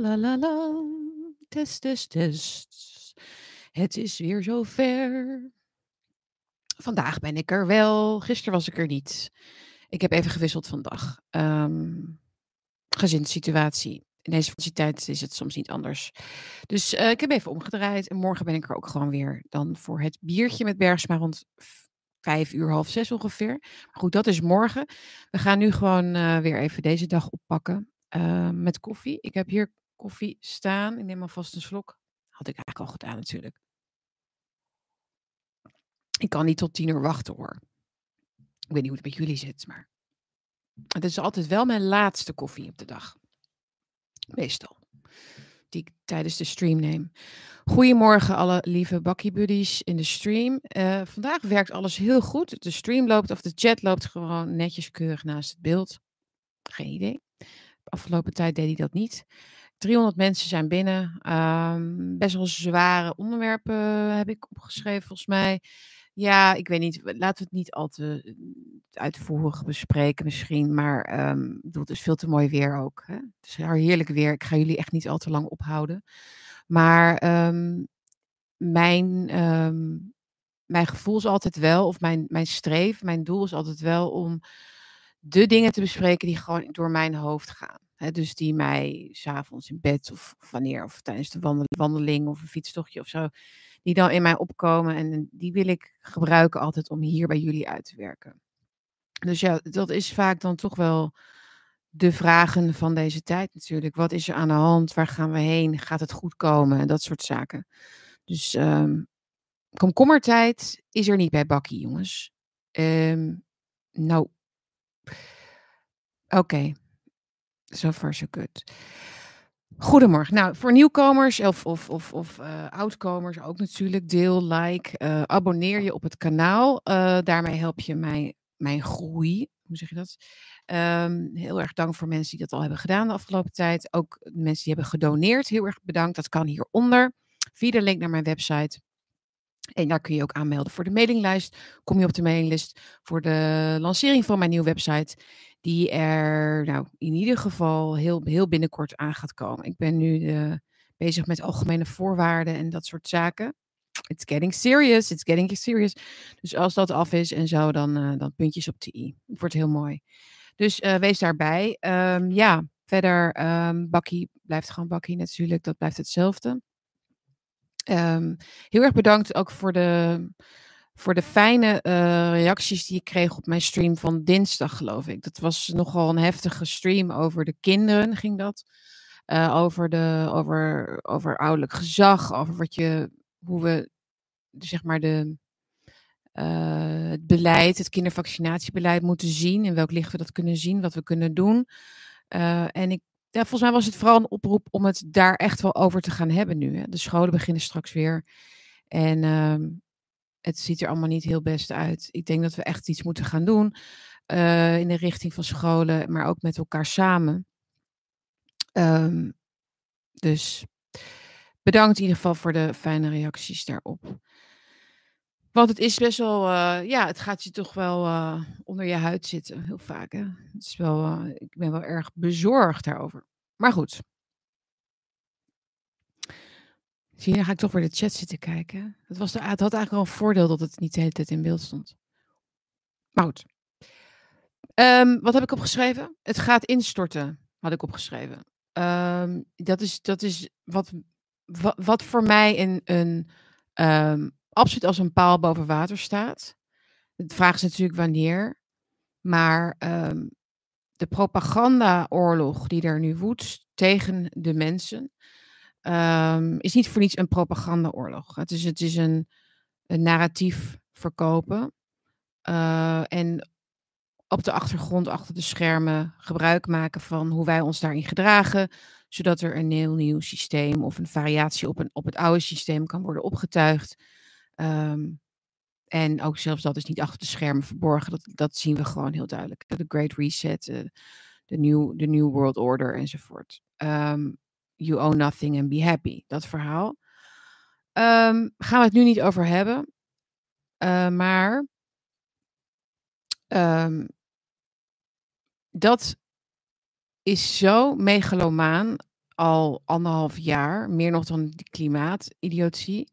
la la la. Test, test, test. Het is weer zover. Vandaag ben ik er wel. Gisteren was ik er niet. Ik heb even gewisseld van dag. Ehm gezinssituatie. In deze vakantietijd is het soms niet anders. Dus eh, ik heb even omgedraaid. En morgen ben ik er ook gewoon weer dan voor het biertje met Bergsma rond vijf uur, half zes ongeveer. Maar goed, dat is morgen. We gaan nu gewoon eh, weer even deze dag oppakken eh, met koffie. Ik heb hier koffie staan. Ik neem alvast een slok. Had ik eigenlijk al gedaan natuurlijk. Ik kan niet tot tien uur wachten hoor. Ik weet niet hoe het met jullie zit, maar het is altijd wel mijn laatste koffie op de dag. Meestal. Die ik tijdens de stream neem. Goedemorgen alle lieve bakkie buddies in de stream. Eh, vandaag werkt alles heel goed. De stream loopt of de chat loopt gewoon netjes keurig naast het beeld. Geen idee. De afgelopen tijd deed hij dat niet. 300 mensen zijn binnen. Ehm, best wel zware onderwerpen heb ik opgeschreven volgens mij. Ja, ik weet niet. Laten we het niet al te eh, uitvoerig bespreken misschien. Maar bedoel, het is veel te mooi weer ook. Hè? Het is heerlijk weer. Ik ga jullie echt niet al te lang ophouden. Maar ehm, mijn, mijn gevoel is altijd wel, of mijn, mijn streef, mijn doel is altijd wel om de dingen te bespreken die gewoon door mijn hoofd gaan. Dus die mij s'avonds in bed of wanneer, of tijdens de wandel- wandeling of een fietstochtje of zo, die dan in mij opkomen. En die wil ik gebruiken altijd om hier bij jullie uit te werken. Dus ja, dat is vaak dan toch wel de vragen van deze tijd natuurlijk. Wat is er aan de hand? Waar gaan we heen? Gaat het goed komen? En dat soort zaken. Dus ehm komkommertijd is er niet bij Bakkie, jongens. Ehm nou, oké. So far so good. Goedemorgen. Nou, voor nieuwkomers of, of, of, of eh, oudkomers ook natuurlijk, deel, like, eh, abonneer je op het kanaal. Eh, daarmee help je mij, mijn groei. Hoe zeg je dat? Ehm, heel erg dank voor mensen die dat al hebben gedaan de afgelopen tijd. Ook mensen die hebben gedoneerd, heel erg bedankt. Dat kan hieronder via de link naar mijn website. En daar kun je ook aanmelden voor de mailinglijst. Kom je op de mailinglist voor de lancering van mijn nieuwe website. Die er nou, in ieder geval heel, heel binnenkort aan gaat komen. Ik ben nu eh, bezig met algemene voorwaarden en dat soort zaken. It's getting serious, it's getting serious. Dus als dat af is en zo, dan, eh, dan puntjes op de i. Het wordt heel mooi. Dus eh, wees daarbij. Ehm, ja, verder, ehm, Bakkie blijft gewoon Bakkie natuurlijk. Dat blijft hetzelfde. Ehm, heel erg bedankt ook voor de, voor de fijne eh, reacties die ik kreeg op mijn stream van dinsdag, geloof ik. Dat was nogal een heftige stream over de kinderen, ging dat. Eh, over, de, over, over ouderlijk gezag, over wat je, hoe we, zeg maar, de, eh, het beleid, het kindervaccinatiebeleid moeten zien. In welk licht we dat kunnen zien, wat we kunnen doen. En ik, ja, volgens mij was het vooral een oproep om het daar echt wel over te gaan hebben nu. Hè. De scholen beginnen straks weer. En ehm, het ziet er allemaal niet heel best uit. Ik denk dat we echt iets moeten gaan doen eh, in de richting van scholen, maar ook met elkaar samen. Ehm, dus bedankt in ieder geval voor de fijne reacties daarop. Want het is best wel, eh, ja, het gaat je toch wel eh, onder je huid zitten, heel vaak. Hè? Het is wel, eh, ik ben wel erg bezorgd daarover. Maar goed. Zie je, dan ga ik toch weer de chat zitten kijken. Het, was de, het had eigenlijk wel een voordeel dat het niet de hele tijd in beeld stond. Maar goed. Ehm, wat heb ik opgeschreven? Het gaat instorten, had ik opgeschreven. Ehm, dat is, dat is wat, wat, wat voor mij een, een ehm, absoluut als een paal boven water staat. De vraag is natuurlijk wanneer. Maar ehm, de propagandaoorlog die er nu woedt tegen de mensen, ehm, is niet voor niets een propagandaoorlog. Het is, het is een, een narratief verkopen. eh, en op de achtergrond, achter de schermen, gebruik maken van hoe wij ons daarin gedragen, zodat er een heel nieuw systeem of een variatie op, een, op het oude systeem kan worden opgetuigd. Ehm, en ook zelfs dat is niet achter de schermen verborgen, dat, dat zien we gewoon heel duidelijk. De Great Reset, eh, de new, de new World Order enzovoort. Ehm, you own nothing and be happy, dat verhaal. Ehm, gaan we het nu niet over hebben, eh, maar dat is zo megalomaan al anderhalf jaar, meer nog dan die klimaatidiotie.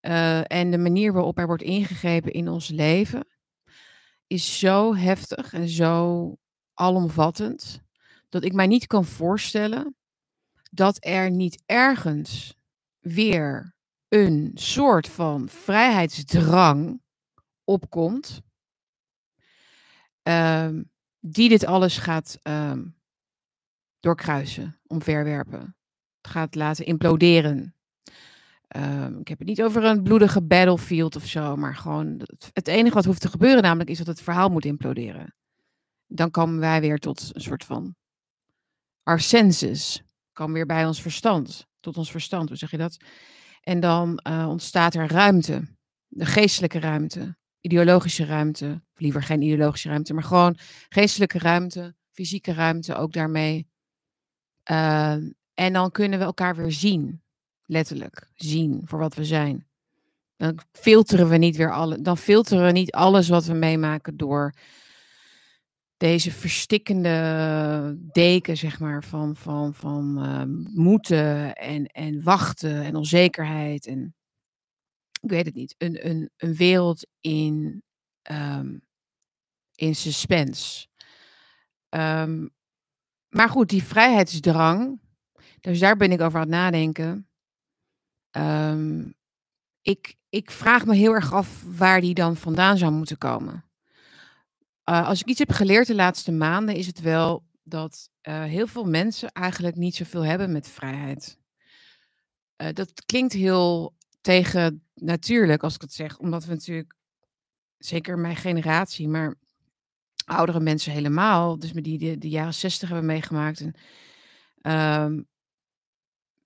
Uh, en de manier waarop er wordt ingegrepen in ons leven is zo heftig en zo alomvattend dat ik mij niet kan voorstellen dat er niet ergens weer een soort van vrijheidsdrang opkomt, um, die dit alles gaat um, doorkruisen, omverwerpen, gaat laten imploderen. Um, ik heb het niet over een bloedige battlefield of zo, maar gewoon het, enige wat hoeft te gebeuren, namelijk is dat het verhaal moet imploderen. Dan komen wij weer tot een soort van our senses, komen weer bij ons verstand, tot ons verstand, hoe zeg je dat? En dan uh, ontstaat er ruimte, de geestelijke ruimte, ideologische ruimte, liever geen ideologische ruimte, maar gewoon geestelijke ruimte, fysieke ruimte ook daarmee. Uh, en dan kunnen we elkaar weer zien, letterlijk zien voor wat we zijn. Dan filteren we niet weer alle, dan filteren we niet alles wat we meemaken door deze verstikkende deken, zeg maar, van, van, van uh, moeten en, en wachten en onzekerheid. En ik weet het niet. Een, een, een wereld in, um, in suspense. Um, maar goed, die vrijheidsdrang, dus daar ben ik over aan het nadenken. Um, ik, ik vraag me heel erg af waar die dan vandaan zou moeten komen. Uh, als ik iets heb geleerd de laatste maanden, is het wel dat uh, heel veel mensen eigenlijk niet zoveel hebben met vrijheid. Uh, dat klinkt heel tegen natuurlijk als ik het zeg, omdat we natuurlijk, zeker mijn generatie, maar oudere mensen helemaal, dus met die de, jaren zestig hebben meegemaakt en um,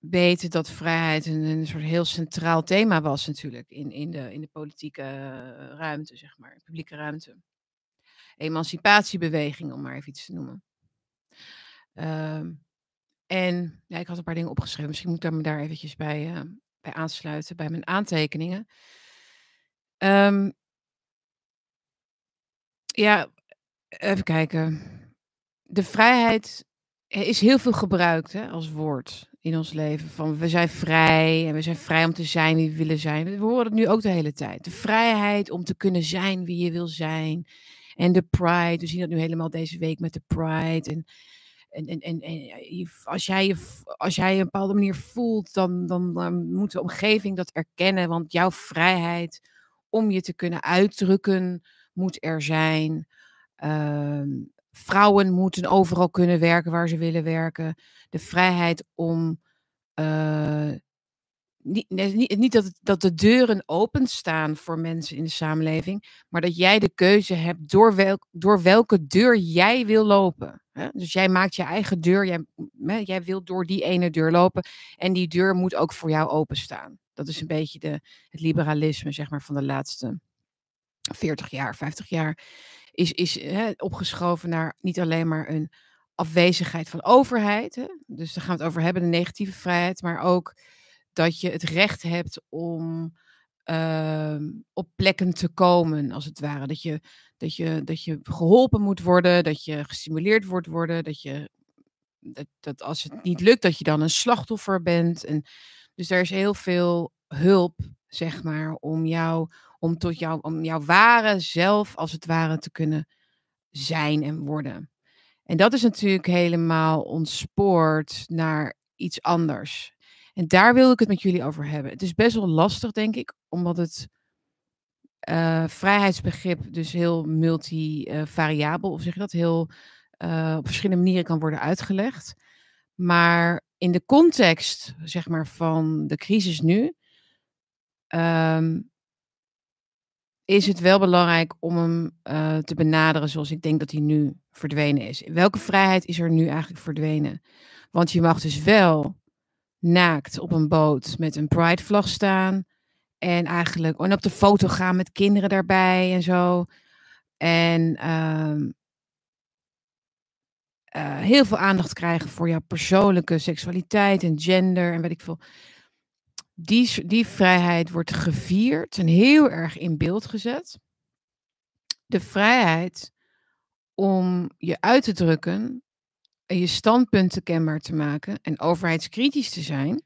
weten dat vrijheid een, een, soort heel centraal thema was natuurlijk in, in, de, in de politieke ruimte, zeg maar, publieke ruimte emancipatiebeweging, om maar even iets te noemen. Um, en ja, ik had een paar dingen opgeschreven. Misschien moet ik me daar eventjes bij, uh, bij aansluiten, bij mijn aantekeningen. Um, ja, even kijken. De vrijheid is heel veel gebruikt hè, als woord in ons leven. Van we zijn vrij en we zijn vrij om te zijn wie we willen zijn. We horen het nu ook de hele tijd. De vrijheid om te kunnen zijn wie je wil zijn. En de Pride, we zien dat nu helemaal deze week met de Pride. En, en, en, en, als, jij je, als jij een bepaalde manier voelt, dan, dan, moet de omgeving dat erkennen. Want jouw vrijheid om je te kunnen uitdrukken moet er zijn. Uh, vrouwen moeten overal kunnen werken waar ze willen werken. De vrijheid om uh, niet, niet, dat, dat de deuren openstaan voor mensen in de samenleving, maar dat jij de keuze hebt door, welk, door welke deur jij wil lopen. Hè? Dus jij maakt je eigen deur, jij, jij wilt door die ene deur lopen en die deur moet ook voor jou openstaan. Dat is een beetje de, het liberalisme zeg maar, van de laatste 40 jaar, 50 jaar. Is, is opgeschoven naar niet alleen maar een afwezigheid van overheid. Hè? Dus daar gaan we het over hebben, de negatieve vrijheid, maar ook dat je het recht hebt om uh, op plekken te komen, als het ware. Dat je, dat, je, dat je geholpen moet worden, dat je gestimuleerd wordt worden, dat je dat, dat als het niet lukt, dat je dan een slachtoffer bent. En, dus er is heel veel hulp, zeg maar, om jou, om tot jou, om jouw ware zelf, als het ware, te kunnen zijn en worden. En dat is natuurlijk helemaal ontspoord naar iets anders. En daar wil ik het met jullie over hebben. Het is best wel lastig, denk ik, omdat het uh, vrijheidsbegrip dus heel multivariabel, of zeg je dat, heel uh, op verschillende manieren kan worden uitgelegd. Maar in de context, zeg maar, van de crisis nu, um, is het wel belangrijk om hem uh, te benaderen zoals ik denk dat hij nu verdwenen is. Welke vrijheid is er nu eigenlijk verdwenen? Want je mag dus wel naakt op een boot met een Pride-vlag staan. En eigenlijk en op de foto gaan met kinderen daarbij en zo. En uh, uh, heel veel aandacht krijgen voor jouw persoonlijke seksualiteit en gender en weet ik veel. Die, die vrijheid wordt gevierd en heel erg in beeld gezet. De vrijheid om je uit te drukken je standpunten kenbaar te maken en overheidskritisch te zijn,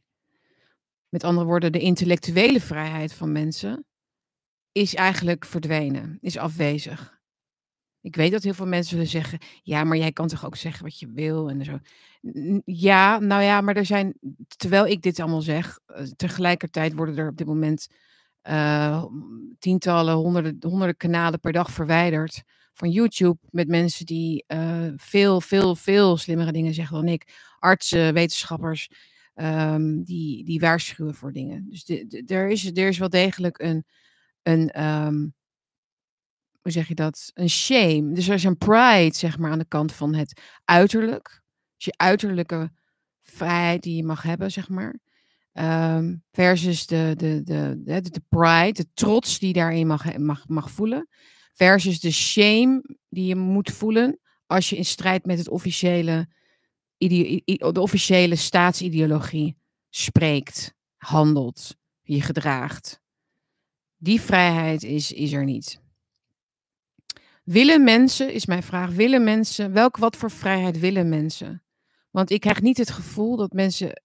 met andere woorden, de intellectuele vrijheid van mensen, is eigenlijk verdwenen, is afwezig. Ik weet dat heel veel mensen zullen zeggen: ja, maar jij kan toch ook zeggen wat je wil en zo. Ja, nou ja, maar er zijn, terwijl ik dit allemaal zeg, eh, tegelijkertijd worden er op dit moment uh, tientallen, honderden, honderden kanalen per dag verwijderd van YouTube met mensen die uh, veel, veel, veel slimmere dingen zeggen dan ik. Artsen, wetenschappers, um, die, die waarschuwen voor dingen. Dus er, is, er is wel degelijk een, een um, hoe zeg je dat? Een shame. Dus er is een pride, zeg maar, aan de kant van het uiterlijk. Dus je uiterlijke vrijheid die je mag hebben, zeg maar. Um, versus de, de, de, de, de pride, de trots die je daarin mag, mag, mag voelen. Versus de shame die je moet voelen als je in strijd met het officiële, de officiële staatsideologie spreekt, handelt, je gedraagt. Die vrijheid is, is er niet. Willen mensen, is mijn vraag, willen mensen, welk wat voor vrijheid willen mensen? Want ik krijg niet het gevoel dat mensen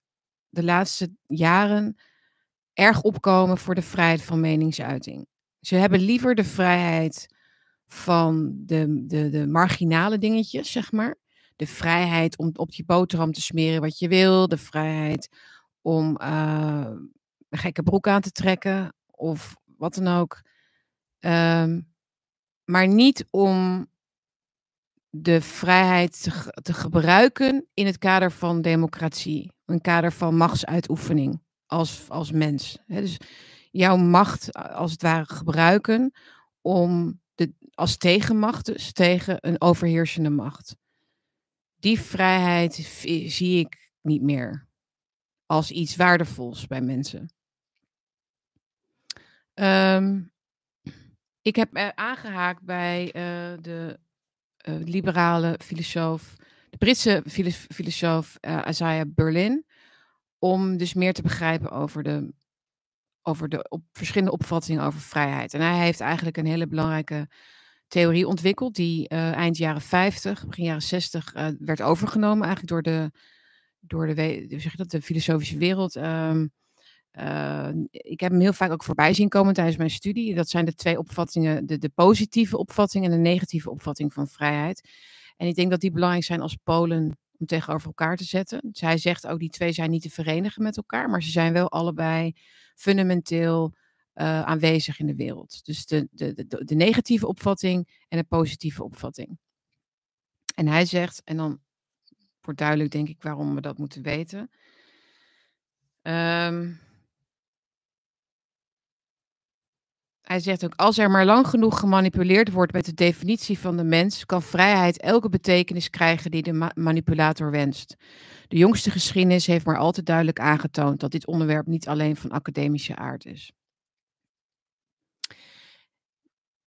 de laatste jaren erg opkomen voor de vrijheid van meningsuiting. Ze hebben liever de vrijheid van de, de, de marginale dingetjes, zeg maar. De vrijheid om op je boterham te smeren wat je wil. De vrijheid om uh, een gekke broek aan te trekken. Of wat dan ook. Um, maar niet om de vrijheid te, gebruiken in het kader van democratie, een kader van machtsuitoefening als, als mens. dus jouw macht als het ware gebruiken om de, als tegenmacht dus tegen een overheersende macht. Die vrijheid zie ik niet meer als iets waardevols bij mensen. Um, ik heb uh, aangehaakt bij uh, de uh, liberale filosoof, de Britse filosoof Isaiah Berlin, om dus meer te begrijpen over de, over de op, verschillende opvattingen over vrijheid. En hij heeft eigenlijk een hele belangrijke theorie ontwikkeld, die eind jaren 50, begin jaren 60 werd overgenomen eigenlijk door de, door de, zeg je dat, de filosofische wereld. Um, uh, ik heb hem heel vaak ook voorbij zien komen tijdens mijn studie. Dat zijn de twee opvattingen, de, de positieve opvatting en de negatieve opvatting van vrijheid. En ik denk dat die belangrijk zijn als polen om tegenover elkaar te zetten. Zij zegt ook, die twee zijn niet te verenigen met elkaar, maar ze zijn wel allebei fundamenteel uh, aanwezig in de wereld. Dus de, de, de, negatieve opvatting en de positieve opvatting. En hij zegt, en dan wordt duidelijk denk ik waarom we dat moeten weten. Um, Hij zegt ook, als er maar lang genoeg gemanipuleerd wordt met de definitie van de mens, kan vrijheid elke betekenis krijgen die de manipulator wenst. De jongste geschiedenis heeft maar al te duidelijk aangetoond dat dit onderwerp niet alleen van academische aard is.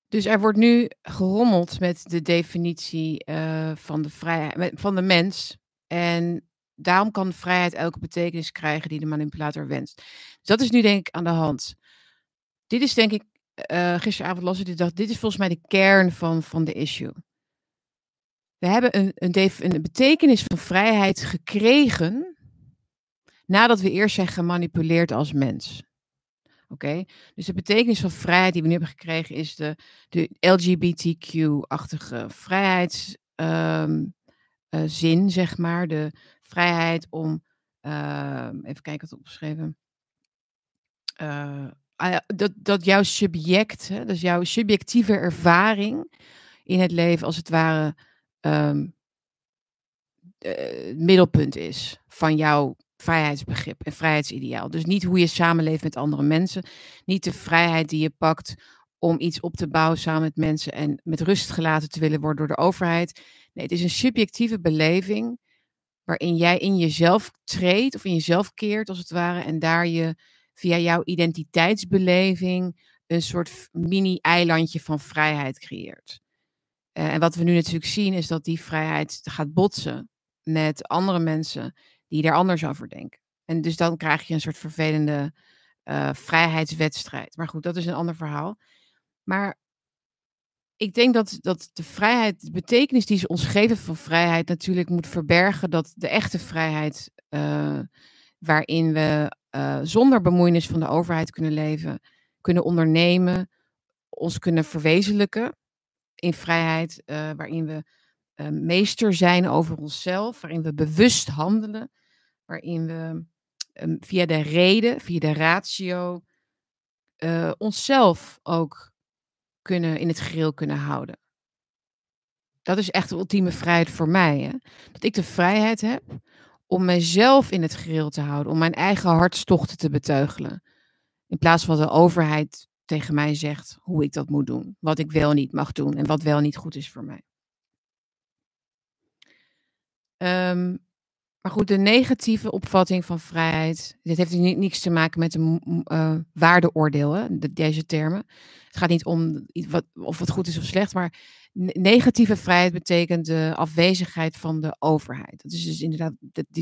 Dus er wordt nu gerommeld met de definitie uh, van, de vrijheid, van de mens. En daarom kan vrijheid elke betekenis krijgen die de manipulator wenst. Dus dat is nu denk ik aan de hand. Dit is denk ik uh, gisteravond las ik dacht, dit is volgens mij de kern van, van de issue. We hebben een, een, betekenis van vrijheid gekregen nadat we eerst zijn gemanipuleerd als mens. Oké, dus de betekenis van vrijheid die we nu hebben gekregen is de, de LGBTQ-achtige vrijheidszin, um, uh, zeg maar. De vrijheid om, uh, even kijken wat opgeschreven. Uh, Ah dat, dat jouw subject, hè, dus jouw subjectieve ervaring in het leven als het ware um, het middelpunt is van jouw vrijheidsbegrip en vrijheidsideaal. Dus niet hoe je samenleeft met andere mensen, niet de vrijheid die je pakt om iets op te bouwen samen met mensen en met rust gelaten te willen worden door de overheid. Nee, het is een subjectieve beleving waarin jij in jezelf treedt of in jezelf keert als het ware en daar je via jouw identiteitsbeleving een soort mini-eilandje van vrijheid creëert. Uh, en wat we nu natuurlijk zien is dat die vrijheid gaat botsen met andere mensen die daar anders over denken. En dus dan krijg je een soort vervelende uh, vrijheidswedstrijd. Maar goed, dat is een ander verhaal. Maar ik denk dat, dat de vrijheid, de betekenis die ze ons geven van vrijheid, natuurlijk moet verbergen dat de echte vrijheid, uh, waarin we uh, zonder bemoeienis van de overheid kunnen leven, kunnen ondernemen, ons kunnen verwezenlijken in vrijheid, uh, waarin we meester zijn over onszelf, waarin we bewust handelen, waarin we um, via de reden, via de ratio, onszelf ook kunnen, in het geheel kunnen houden. Dat is echt de ultieme vrijheid voor mij. Hè? Dat ik de vrijheid heb om mijzelf in het geheel te houden, om mijn eigen hartstochten te beteugelen. In plaats van de overheid tegen mij zegt hoe ik dat moet doen, wat ik wel niet mag doen en wat wel niet goed is voor mij. Um, maar goed, de negatieve opvatting van vrijheid, dit heeft niets te maken met een uh, waardeoordeel, hè, deze termen. Het gaat niet om wat, of het goed is of slecht, maar negatieve vrijheid betekent de afwezigheid van de overheid. Dat is dus inderdaad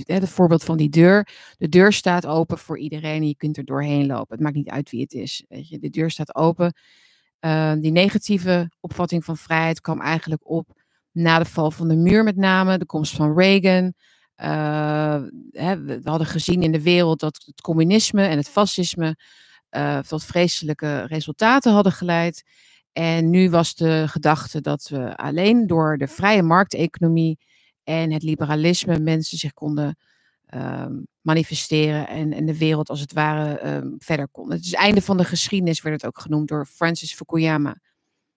het voorbeeld van die deur. De deur staat open voor iedereen en je kunt er doorheen lopen. Het maakt niet uit wie het is. Weet je. De deur staat open. Uh, die negatieve opvatting van vrijheid kwam eigenlijk op na de val van de muur met name, de komst van Reagan. Hè, we hadden gezien in de wereld dat het communisme en het fascisme uh, tot vreselijke resultaten hadden geleid. En nu was de gedachte dat we alleen door de vrije markteconomie en het liberalisme mensen zich konden uh, manifesteren en, en de wereld als het ware ehm, verder kon. Het is het einde van de geschiedenis, werd het ook genoemd door Francis Fukuyama.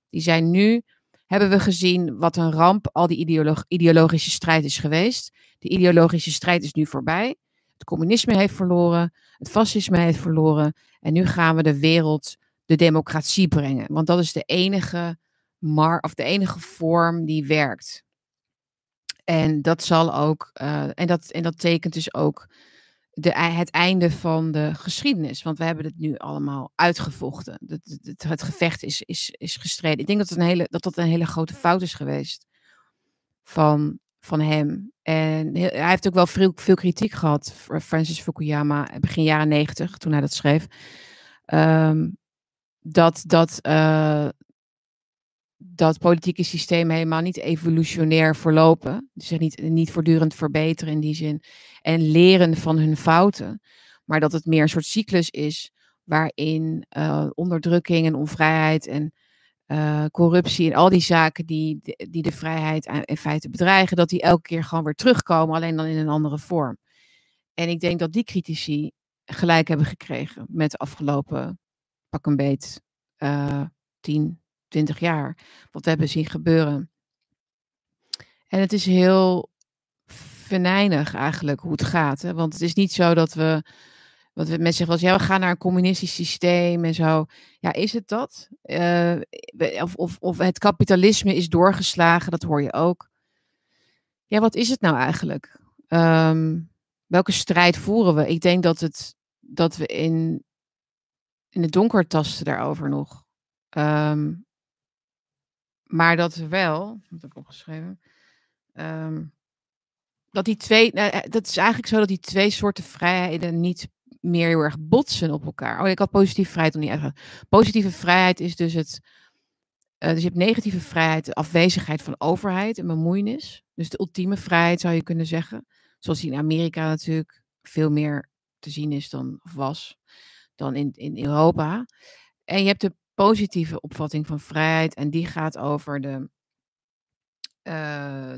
Die zei nu hebben we gezien wat een ramp al die ideolog ideologische strijd is geweest. De ideologische strijd is nu voorbij. Het communisme heeft verloren, het fascisme heeft verloren. En nu gaan we de wereld de democratie brengen. Want dat is de enige, mar of de enige vorm die werkt. En dat zal ook, uh, en, dat, en dat tekent dus ook de, het einde van de geschiedenis. Want we hebben het nu allemaal uitgevochten. Het, het, het, gevecht is, is, is gestreden. Ik denk dat, het een hele, dat dat een hele grote fout is geweest van, van hem. En hij heeft ook wel veel, veel kritiek gehad, Francis Fukuyama, begin jaren negentig, toen hij dat schreef. Um, dat, dat, uh, dat politieke systemen helemaal niet evolutionair verlopen. Dus zich niet, niet voortdurend verbeteren in die zin. En leren van hun fouten. Maar dat het meer een soort cyclus is waarin uh, onderdrukking en onvrijheid en uh, corruptie en al die zaken die, die de vrijheid in feite bedreigen, dat die elke keer gewoon weer terugkomen, alleen dan in een andere vorm. En ik denk dat die critici gelijk hebben gekregen met de afgelopen pak een beet uh, 10, 20 jaar. Wat we hebben zien gebeuren. En het is heel venijnig eigenlijk hoe het gaat. Hè? Want het is niet zo dat we. Wat we mensen zeggen, ja, we gaan naar een communistisch systeem en zo. Ja, is het dat? Uh, of, of, of het kapitalisme is doorgeslagen, dat hoor je ook. Ja, wat is het nou eigenlijk? Um, welke strijd voeren we? Ik denk dat, het, dat we in, in het donker tasten daarover nog. Um, maar dat wel, dat ik opgeschreven, um, dat die twee, nou, eh, dat is eigenlijk zo dat die twee soorten vrijheden niet meer heel erg botsen op elkaar. Oh, ik had positieve vrijheid nog niet uitgelegd. Positieve vrijheid is dus het, uh, dus je hebt negatieve vrijheid, de afwezigheid van overheid en bemoeienis. Dus de ultieme vrijheid zou je kunnen zeggen. Zoals die in Amerika natuurlijk veel meer te zien is dan, of was, dan in, in Europa. En je hebt de positieve opvatting van vrijheid. En die gaat over de,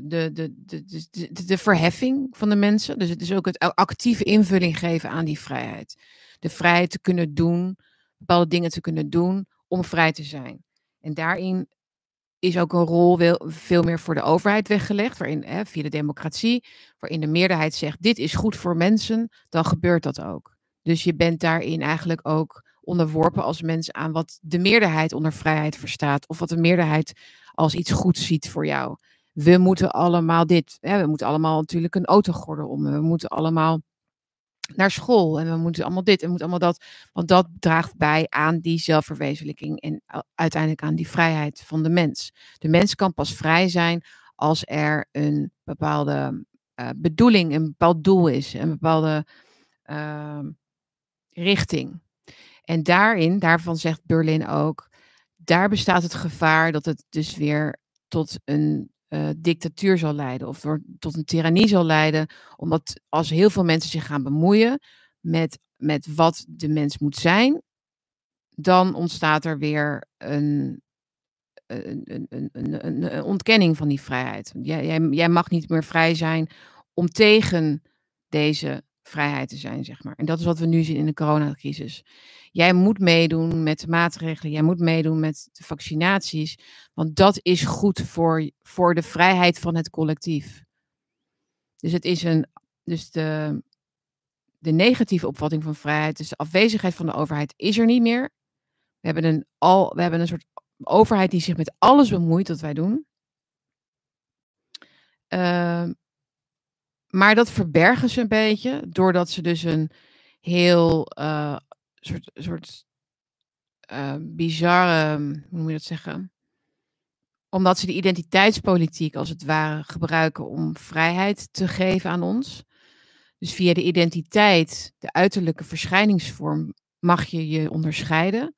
de, de, de, de, de, verheffing van de mensen. Dus het is ook het actieve invulling geven aan die vrijheid. De vrijheid te kunnen doen, bepaalde dingen te kunnen doen om vrij te zijn. En daarin is ook een rol veel meer voor de overheid weggelegd, waarin, hè, via de democratie, waarin de meerderheid zegt: dit is goed voor mensen, dan gebeurt dat ook. Dus je bent daarin eigenlijk ook onderworpen als mens aan wat de meerderheid onder vrijheid verstaat. Of wat de meerderheid als iets goeds ziet voor jou. We moeten allemaal dit. Hè, we moeten allemaal natuurlijk een autogordel om. We moeten allemaal naar school. En we moeten allemaal dit en we moeten allemaal dat. Want dat draagt bij aan die zelfverwezenlijking. En uiteindelijk aan die vrijheid van de mens. De mens kan pas vrij zijn als er een bepaalde uh, bedoeling, een bepaald doel is. Een bepaalde uh, richting. En daarin, daarvan zegt Berlin ook, daar bestaat het gevaar dat het dus weer tot een uh, dictatuur zal leiden of door, tot een tirannie zal leiden. Omdat als heel veel mensen zich gaan bemoeien met, met wat de mens moet zijn, dan ontstaat er weer een, een, een, een, een ontkenning van die vrijheid. Jij, jij, jij mag niet meer vrij zijn om tegen deze vrijheid te zijn, zeg maar. En dat is wat we nu zien in de coronacrisis. Jij moet meedoen met de maatregelen, jij moet meedoen met de vaccinaties, want dat is goed voor, voor de vrijheid van het collectief. Dus het is een, dus de, de negatieve opvatting van vrijheid, dus de afwezigheid van de overheid, is er niet meer. We hebben een, al, we hebben een soort overheid die zich met alles bemoeit wat wij doen. Uh, maar dat verbergen ze een beetje, doordat ze dus een heel uh, soort, soort uh, bizarre, hoe moet je dat zeggen? Omdat ze de identiteitspolitiek als het ware gebruiken om vrijheid te geven aan ons. Dus via de identiteit, de uiterlijke verschijningsvorm, mag je je onderscheiden.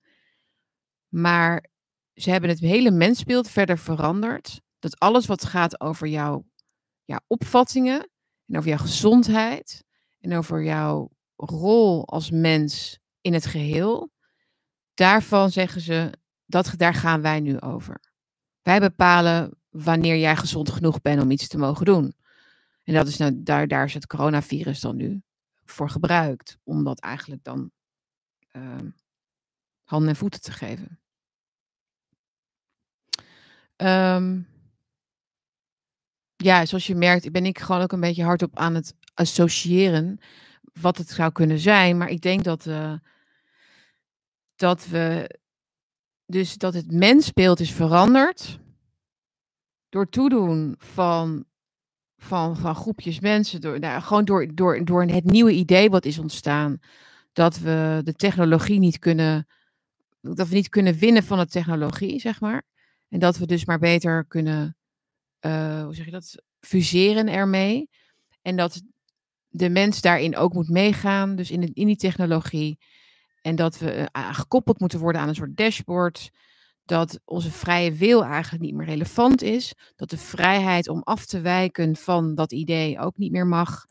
Maar ze hebben het hele mensbeeld verder veranderd. Dat alles wat gaat over jouw, jouw opvattingen, en over jouw gezondheid en over jouw rol als mens in het geheel. Daarvan zeggen ze, dat, daar gaan wij nu over. Wij bepalen wanneer jij gezond genoeg bent om iets te mogen doen. En dat is nou, daar, daar is het coronavirus dan nu voor gebruikt. Om dat eigenlijk dan uh, handen en voeten te geven. Um, ja, zoals je merkt, ben ik gewoon ook een beetje hardop aan het associëren wat het zou kunnen zijn. Maar ik denk dat, uh, dat we dus dat het mensbeeld is veranderd door toedoen van, van, van groepjes mensen, door, nou, gewoon door, door, door het nieuwe idee wat is ontstaan, dat we de technologie niet kunnen, dat we niet kunnen winnen van de technologie, zeg maar. En dat we dus maar beter kunnen uh, hoe zeg je dat, fuseren ermee. En dat de mens daarin ook moet meegaan, dus in, de, in die technologie. En dat we uh, gekoppeld moeten worden aan een soort dashboard. Dat onze vrije wil eigenlijk niet meer relevant is. Dat de vrijheid om af te wijken van dat idee ook niet meer mag.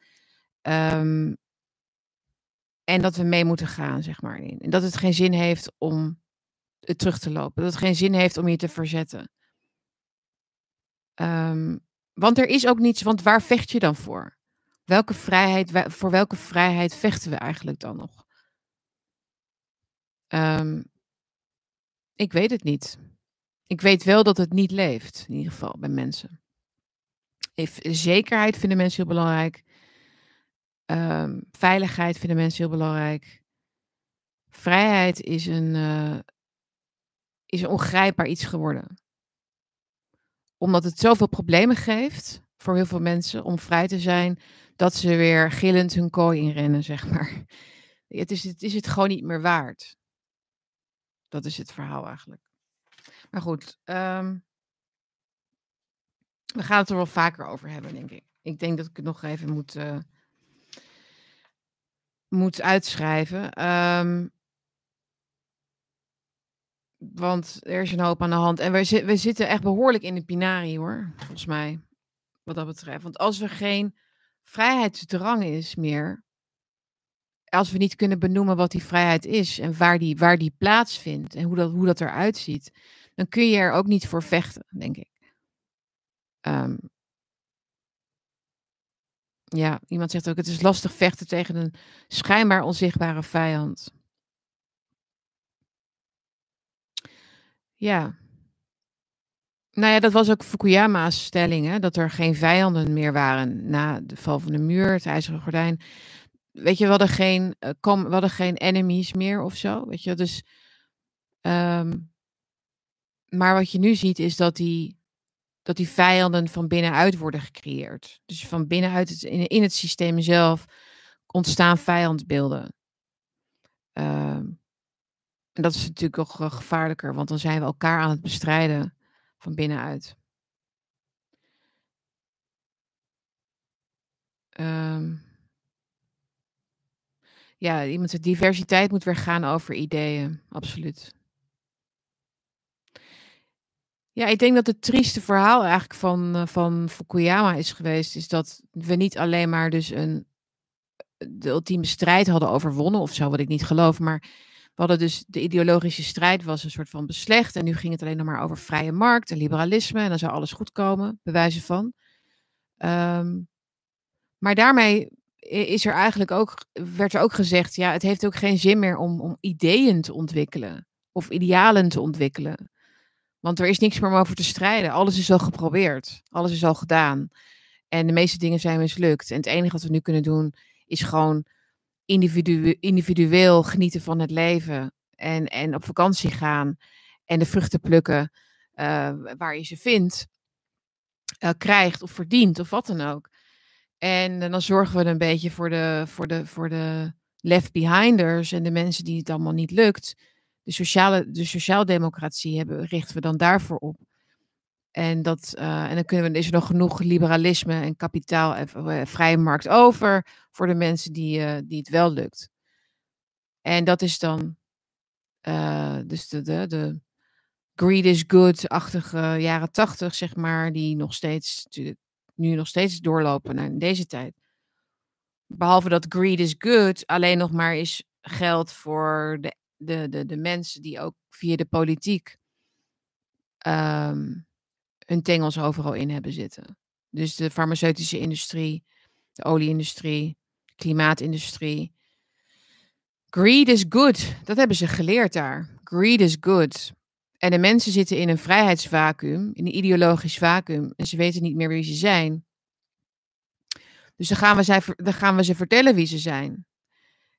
Um, en dat we mee moeten gaan, zeg maar. En dat het geen zin heeft om het terug te lopen. Dat het geen zin heeft om je te verzetten. Um, want er is ook niets, want waar vecht je dan voor? Welke vrijheid, voor welke vrijheid vechten we eigenlijk dan nog? Um, ik weet het niet. Ik weet wel dat het niet leeft, in ieder geval bij mensen. Zekerheid vinden mensen heel belangrijk. Um, veiligheid vinden mensen heel belangrijk. Vrijheid is een, uh, is een ongrijpbaar iets geworden omdat het zoveel problemen geeft voor heel veel mensen om vrij te zijn, dat ze weer gillend hun kooi inrennen, zeg maar. Het is, het is het gewoon niet meer waard. Dat is het verhaal eigenlijk. Maar goed, um, we gaan het er wel vaker over hebben, denk ik. Ik denk dat ik het nog even moet, uh, moet uitschrijven. Um, want er is een hoop aan de hand. En we, zitten echt behoorlijk in de pinarie hoor, volgens mij. Wat dat betreft. Want als er geen vrijheidsdrang is meer. Als we niet kunnen benoemen wat die vrijheid is en waar die, waar die plaatsvindt en hoe dat, hoe dat eruit ziet, dan kun je er ook niet voor vechten, denk ik. Um, ja, iemand zegt ook: het is lastig vechten tegen een schijnbaar onzichtbare vijand. Ja. Nou ja, dat was ook Fukuyama's stelling, hè, dat er geen vijanden meer waren na de val van de muur, het ijzeren gordijn. Weet je, we hadden geen, uh, kom, geen enemies meer of zo, weet je. Dus, um, maar wat je nu ziet is dat die, dat die vijanden van binnenuit worden gecreëerd. Dus van binnenuit het, in, in het systeem zelf ontstaan vijandbeelden. Um, en dat is natuurlijk nog uh, gevaarlijker, want dan zijn we elkaar aan het bestrijden van binnenuit. Um, ja, iemand diversiteit moet weer gaan over ideeën, absoluut. Ja, ik denk dat het trieste verhaal eigenlijk van, uh, van Fukuyama is geweest, is dat we niet alleen maar dus een de ultieme strijd hadden overwonnen of zo, wat ik niet geloof, maar hadden dus de ideologische strijd was een soort van beslecht en nu ging het alleen nog maar over vrije markt en liberalisme en dan zou alles goed komen, bewijzen van. Ehm, maar daarmee is er eigenlijk ook, werd er ook gezegd, ja, het heeft ook geen zin meer om, om ideeën te ontwikkelen of idealen te ontwikkelen. Want er is niks meer om over te strijden. Alles is al geprobeerd. Alles is al gedaan. En de meeste dingen zijn mislukt. En het enige wat we nu kunnen doen is gewoon individu individueel genieten van het leven. En, en op vakantie gaan. En de vruchten plukken uh, waar je ze vindt. Uh, krijgt of verdient of wat dan ook. En, en dan zorgen we een beetje voor de, voor de, voor de left behinders en de mensen die het allemaal niet lukt de, sociale, de sociaaldemocratie hebben, richten we dan daarvoor op. En, dat, uh, en dan kunnen we, is er nog genoeg liberalisme en kapitaal en uh, vrije markt over voor de mensen die, die het wel lukt. En dat is dan dus de, de, de greed is good-achtige jaren tachtig, zeg maar, die nog steeds, nu nog steeds doorlopen naar deze tijd. Behalve dat greed is good alleen nog maar is geld voor de de, de, de mensen die ook via de politiek um, hun tengels overal in hebben zitten. Dus de farmaceutische industrie, de olieindustrie, klimaatindustrie. Greed is good. Dat hebben ze geleerd daar. Greed is good. En de mensen zitten in een vrijheidsvacuüm, in een ideologisch vacuüm. En ze weten niet meer wie ze zijn. Dus dan gaan we, dan gaan ze vertellen wie ze zijn.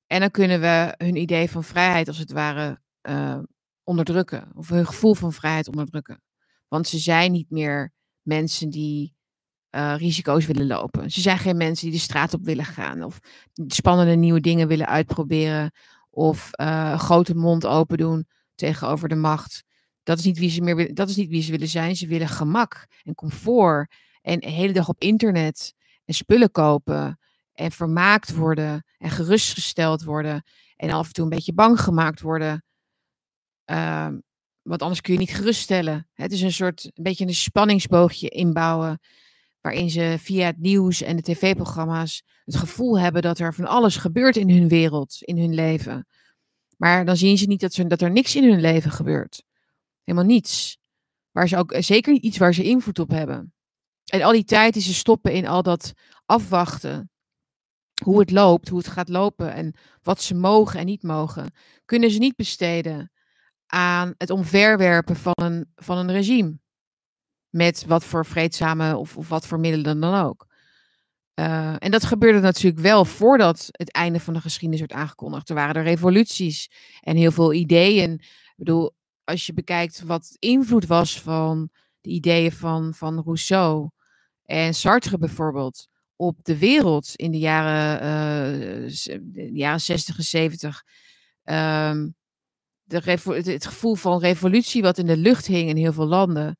En dan kunnen we hun idee van vrijheid als het ware uh, onderdrukken. Of hun gevoel van vrijheid onderdrukken. Want ze zijn niet meer mensen die uh, risico's willen lopen. Ze zijn geen mensen die de straat op willen gaan. Of spannende nieuwe dingen willen uitproberen. Of uh, grote mond open doen tegenover de macht. Dat is, niet wie ze meer, dat is niet wie ze willen zijn. Ze willen gemak en comfort. En de hele dag op internet. En spullen kopen en vermaakt worden en gerustgesteld worden en af en toe een beetje bang gemaakt worden. Uh, want anders kun je niet geruststellen. Het is een soort, een beetje een spanningsboogje inbouwen, waarin ze via het nieuws en de tv-programma's het gevoel hebben dat er van alles gebeurt in hun wereld, in hun leven. Maar dan zien ze niet dat, ze, dat er niks in hun leven gebeurt. Helemaal niets. Waar ze ook zeker niet iets waar ze invloed op hebben. En al die tijd die ze stoppen in al dat afwachten, hoe het loopt, hoe het gaat lopen en wat ze mogen en niet mogen, kunnen ze niet besteden aan het omverwerpen van een, van een regime. Met wat voor vreedzame of, of wat voor middelen dan ook. Uh, en dat gebeurde natuurlijk wel voordat het einde van de geschiedenis werd aangekondigd. Er waren er revoluties en heel veel ideeën. Ik bedoel, als je bekijkt wat invloed was van de ideeën van, van Rousseau en Sartre bijvoorbeeld op de wereld in de jaren, uh, jaren 60 en 70. Um, de het gevoel van revolutie wat in de lucht hing in heel veel landen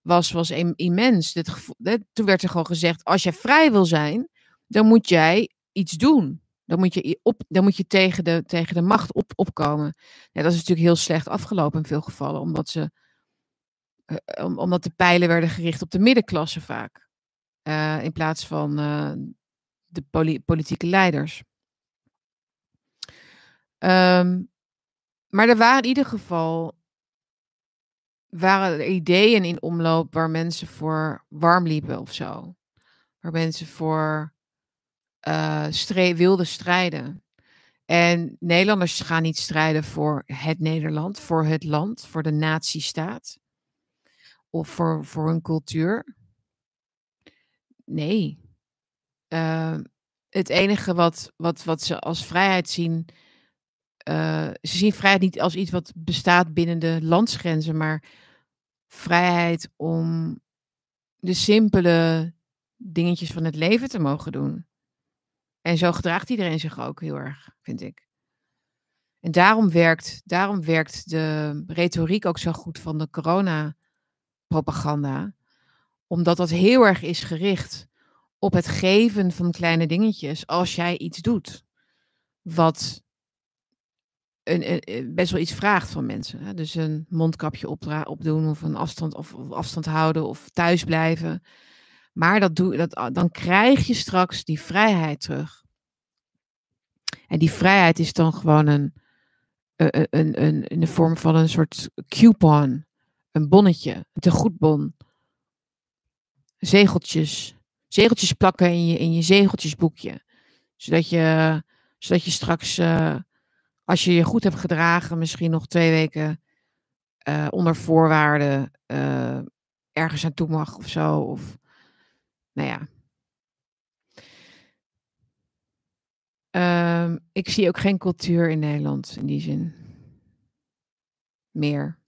was, was immens. Het gevoel, toen werd er gewoon gezegd, als jij vrij wil zijn, dan moet jij iets doen. Dan moet je, op, dan moet je tegen, de, tegen de macht op, opkomen. Ja, dat is natuurlijk heel slecht afgelopen in veel gevallen, omdat, ze, uh, omdat de pijlen werden gericht op de middenklasse vaak. Uh, in plaats van de poli politieke leiders. Um, maar er waren in ieder geval waren er ideeën in omloop waar mensen voor warm liepen of zo. Waar mensen voor uh, wilden strijden. En Nederlanders gaan niet strijden voor het Nederland, voor het land, voor de natiestaat. Of voor, voor hun cultuur. Nee. Uh, het enige wat, wat, wat ze als vrijheid zien. Uh, ze zien vrijheid niet als iets wat bestaat binnen de landsgrenzen, maar vrijheid om de simpele dingetjes van het leven te mogen doen. En zo gedraagt iedereen zich ook heel erg, vind ik. En daarom werkt, daarom werkt de retoriek ook zo goed van de corona-propaganda omdat dat heel erg is gericht op het geven van kleine dingetjes als jij iets doet wat een, best wel iets vraagt van mensen. Hè? Dus een mondkapje opdoen of een afstand, of, afstand houden of thuis blijven. Maar dat doe, dat, ah, dan krijg je straks die vrijheid terug. En die vrijheid is dan gewoon een, een, een, een in de vorm van een soort coupon, een bonnetje, een tegoedbon, zegeltjes, zegeltjes plakken in je, in je zegeltjesboekje. Zodat je, zodat je straks, als je je goed hebt gedragen, misschien nog twee weken uh, onder voorwaarden uh, ergens aan toe mag of zo. Of, nou ja. Um, ik zie ook geen cultuur in Nederland in die zin. Meer.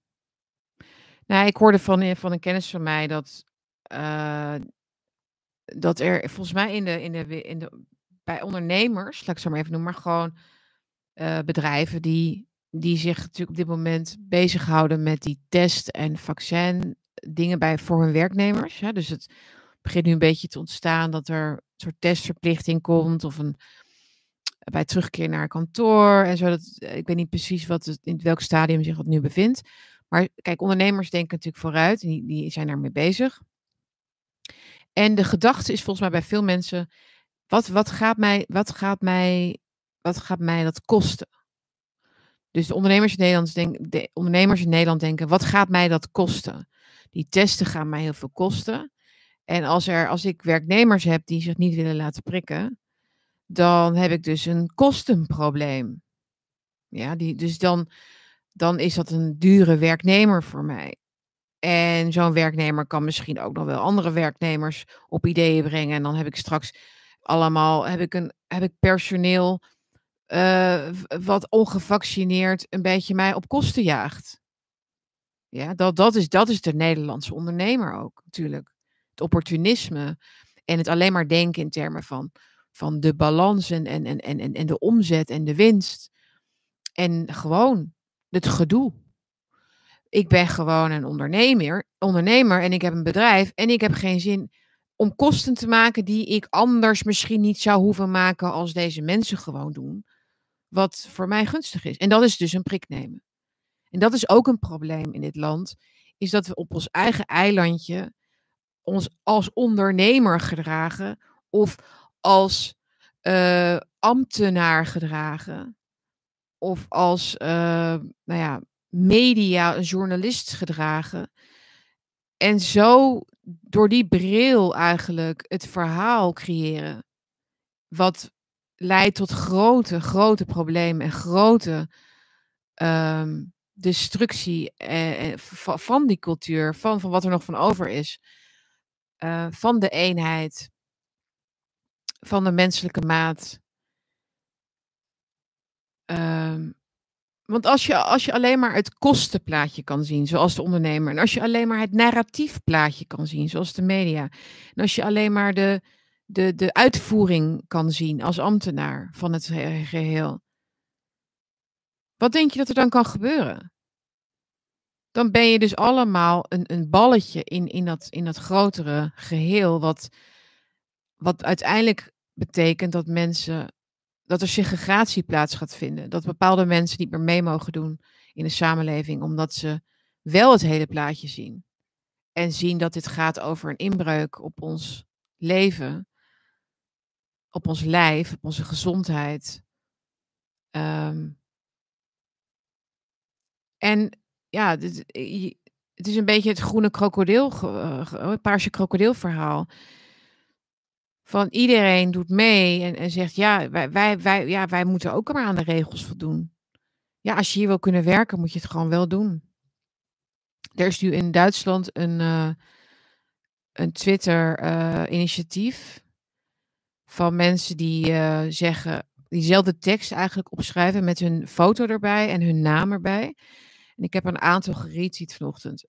Nou, ik hoorde van, van een kennis van mij dat, dat er volgens mij in de, in de, in de, bij ondernemers, laat ik zo maar even noemen, maar gewoon uh, bedrijven die, die zich natuurlijk op dit moment bezighouden met die test- en vaccin dingen bij, voor hun werknemers. Hè? Dus het begint nu een beetje te ontstaan dat er een soort testverplichting komt of een bij terugkeer naar kantoor en zo. Dat, ik weet niet precies wat het, in welk stadium zich dat nu bevindt. Maar kijk, ondernemers denken natuurlijk vooruit en die, die zijn daarmee bezig. En de gedachte is volgens mij bij veel mensen: wat, wat, gaat, mij, wat, gaat, mij, wat gaat mij dat kosten? Dus de ondernemers in, Nederland denken, de ondernemers in Nederland denken: wat gaat mij dat kosten? Die testen gaan mij heel veel kosten. En als, er, als ik werknemers heb die zich niet willen laten prikken, dan heb ik dus een kostenprobleem. Ja, die, dus dan, dan is dat een dure werknemer voor mij. En zo'n werknemer kan misschien ook nog wel andere werknemers op ideeën brengen. En dan heb ik straks allemaal, heb ik, een, heb ik personeel uh, wat ongevaccineerd een beetje mij op kosten jaagt. Ja, dat, dat, is, dat is de Nederlandse ondernemer ook natuurlijk. Het opportunisme en het alleen maar denken in termen van, van de balans en, en, en, en, en de omzet en de winst. En gewoon het gedoe. Ik ben gewoon een ondernemer, ondernemer en ik heb een bedrijf en ik heb geen zin om kosten te maken die ik anders misschien niet zou hoeven maken als deze mensen gewoon doen. Wat voor mij gunstig is. En dat is dus een prik nemen. En dat is ook een probleem in dit land, is dat we op ons eigen eilandje ons als ondernemer gedragen of als uh, ambtenaar gedragen of als uh, nou ja, media, journalist gedragen. En zo door die bril eigenlijk het verhaal creëren. Wat leidt tot grote, grote problemen en grote um, destructie eh, van die cultuur, van, van wat er nog van over is. Uh, van de eenheid, van de menselijke maat. Um, want als je, als je alleen maar het kostenplaatje kan zien, zoals de ondernemer, en als je alleen maar het narratiefplaatje kan zien, zoals de media, en als je alleen maar de, de, de uitvoering kan zien als ambtenaar van het geheel, wat denk je dat er dan kan gebeuren? Dan ben je dus allemaal een, een balletje in, in, dat, in dat grotere geheel, wat, wat uiteindelijk betekent dat mensen dat er segregatie plaats gaat vinden. Dat bepaalde mensen niet meer mee mogen doen in de samenleving, omdat ze wel het hele plaatje zien. En zien dat dit gaat over een inbreuk op ons leven, op ons lijf, op onze gezondheid. Um, en ja, dit, het is een beetje het groene krokodil, het paarse krokodilverhaal van iedereen doet mee en, en zegt ja wij, wij, wij, ja, wij moeten ook maar aan de regels voldoen. Ja, als je hier wil kunnen werken, moet je het gewoon wel doen. Er is nu in Duitsland een, uh, een Twitter-initiatief van mensen die uh, zeggen, diezelfde tekst eigenlijk opschrijven met hun foto erbij en hun naam erbij. En ik heb een aantal geretweet vanochtend.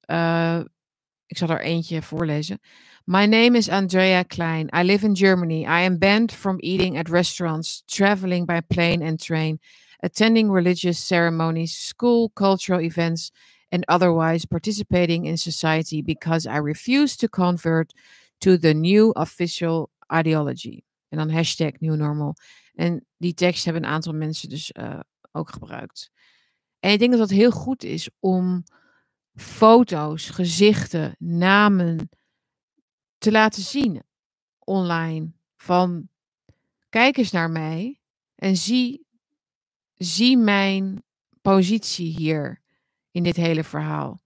ik zal er eentje voorlezen. My name is Andrea Klein. I live in Germany. I am banned from eating at restaurants, traveling by plane and train, attending religious ceremonies, school, cultural events, and otherwise participating in society because I refuse to convert to the new official ideology. En dan hashtag new normal. En die tekst hebben een aantal mensen dus uh, ook gebruikt. En ik denk dat dat heel goed is om foto's, gezichten, namen te laten zien online. Van kijk eens naar mij en zie, zie mijn positie hier in dit hele verhaal.